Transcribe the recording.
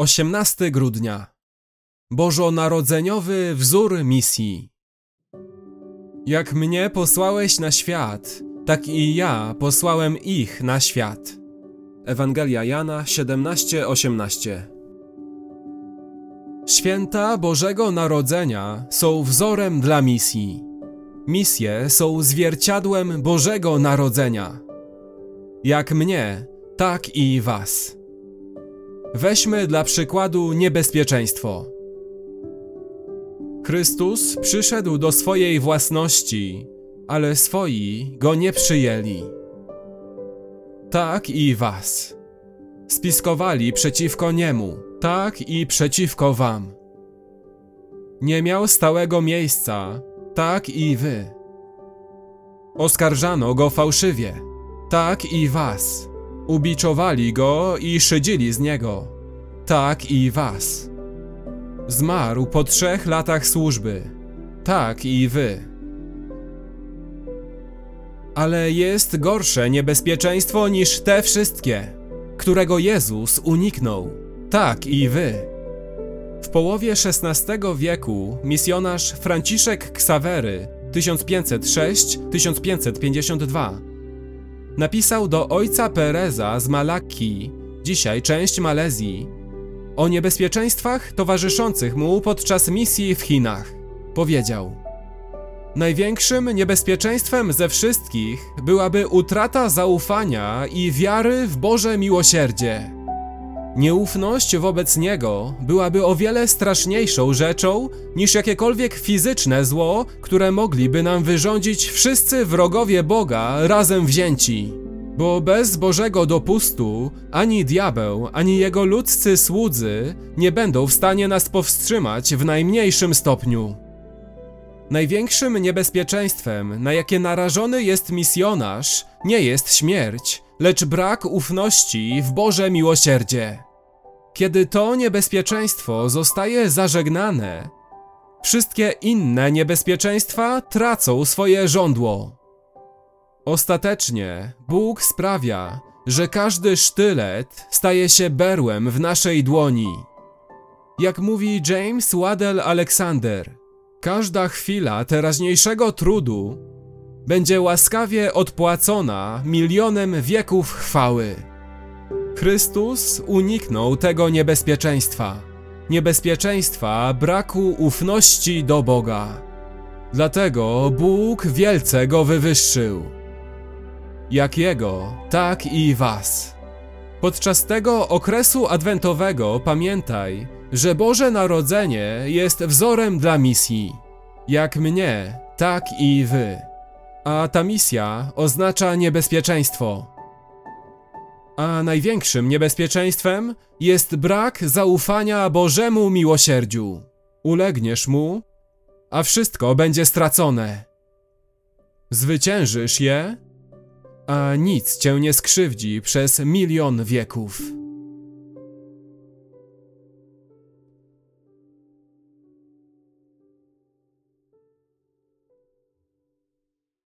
18 grudnia. Bożonarodzeniowy wzór misji. Jak mnie posłałeś na świat, tak i ja posłałem ich na świat. Ewangelia Jana 17:18. Święta Bożego Narodzenia są wzorem dla misji. Misje są zwierciadłem Bożego Narodzenia. Jak mnie, tak i was. Weźmy dla przykładu niebezpieczeństwo. Chrystus przyszedł do swojej własności, ale swoi go nie przyjęli. Tak i was. Spiskowali przeciwko niemu, tak i przeciwko wam. Nie miał stałego miejsca, tak i wy. Oskarżano go fałszywie, tak i was. Ubiczowali go i szydzili z niego, tak i was. Zmarł po trzech latach służby, tak i wy. Ale jest gorsze niebezpieczeństwo niż te wszystkie, którego Jezus uniknął, tak i wy. W połowie XVI wieku misjonarz Franciszek Ksawery 1506-1552 napisał do ojca Pereza z Malakki, dzisiaj część Malezji, o niebezpieczeństwach towarzyszących mu podczas misji w Chinach. Powiedział: Największym niebezpieczeństwem ze wszystkich byłaby utrata zaufania i wiary w Boże miłosierdzie. Nieufność wobec Niego byłaby o wiele straszniejszą rzeczą niż jakiekolwiek fizyczne zło, które mogliby nam wyrządzić wszyscy wrogowie Boga razem wzięci. Bo bez Bożego dopustu ani diabeł, ani jego ludzcy słudzy nie będą w stanie nas powstrzymać w najmniejszym stopniu. Największym niebezpieczeństwem, na jakie narażony jest misjonarz, nie jest śmierć, lecz brak ufności w Boże miłosierdzie. Kiedy to niebezpieczeństwo zostaje zażegnane, wszystkie inne niebezpieczeństwa tracą swoje żądło. Ostatecznie Bóg sprawia, że każdy sztylet staje się berłem w naszej dłoni. Jak mówi James Waddell Alexander, każda chwila teraźniejszego trudu będzie łaskawie odpłacona milionem wieków chwały. Chrystus uniknął tego niebezpieczeństwa niebezpieczeństwa braku ufności do Boga. Dlatego Bóg wielce go wywyższył. Jak Jego, tak i Was. Podczas tego okresu adwentowego pamiętaj, że Boże Narodzenie jest wzorem dla misji. Jak mnie, tak i Wy. A ta misja oznacza niebezpieczeństwo. A największym niebezpieczeństwem jest brak zaufania Bożemu miłosierdziu. Ulegniesz mu, a wszystko będzie stracone. Zwyciężysz je, a nic cię nie skrzywdzi przez milion wieków.